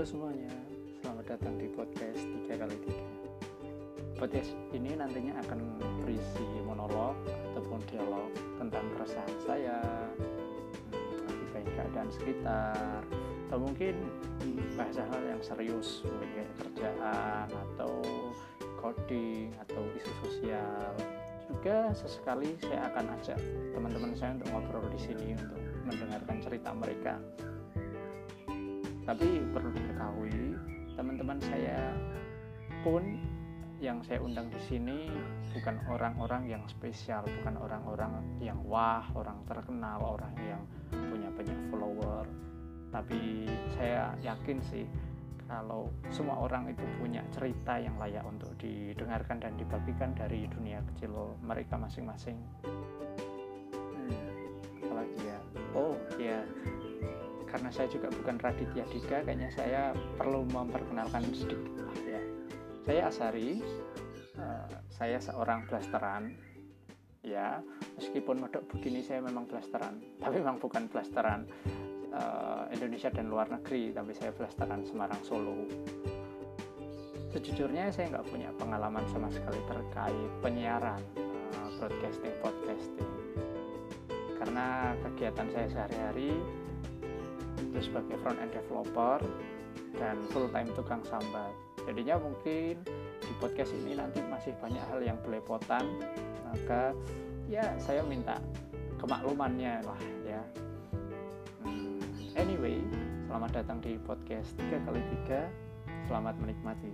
Halo semuanya, selamat datang di podcast tiga kali tiga. Podcast ini nantinya akan berisi monolog ataupun dialog tentang keresahan saya Akibat keadaan sekitar Atau mungkin bahas hal yang serius Mungkin kerjaan atau coding atau isu sosial. Juga sesekali saya akan ajak teman-teman saya untuk ngobrol di sini Untuk mendengarkan cerita mereka tapi perlu diketahui teman-teman saya pun yang saya undang di sini bukan orang-orang yang spesial, bukan orang-orang yang wah, orang terkenal, orang yang punya banyak follower. Tapi saya yakin sih kalau semua orang itu punya cerita yang layak untuk didengarkan dan dibagikan dari dunia kecil mereka masing-masing. Karena saya juga bukan Raditya Dika, kayaknya saya perlu memperkenalkan sedikit. Ya saya Asari uh, saya seorang blasteran ya. Meskipun modok begini saya memang blasteran tapi memang bukan blasteran uh, Indonesia dan luar negeri tapi saya blasteran Semarang Solo. Sejujurnya saya nggak punya pengalaman sama sekali terkait penyiaran uh, broadcasting podcasting. Karena kegiatan saya sehari-hari itu sebagai front end developer dan full time tukang sambat. Jadinya mungkin di podcast ini nanti masih banyak hal yang belepotan. Maka ya saya minta kemaklumannya lah ya. Hmm, anyway selamat datang di podcast 3 kali 3 selamat menikmati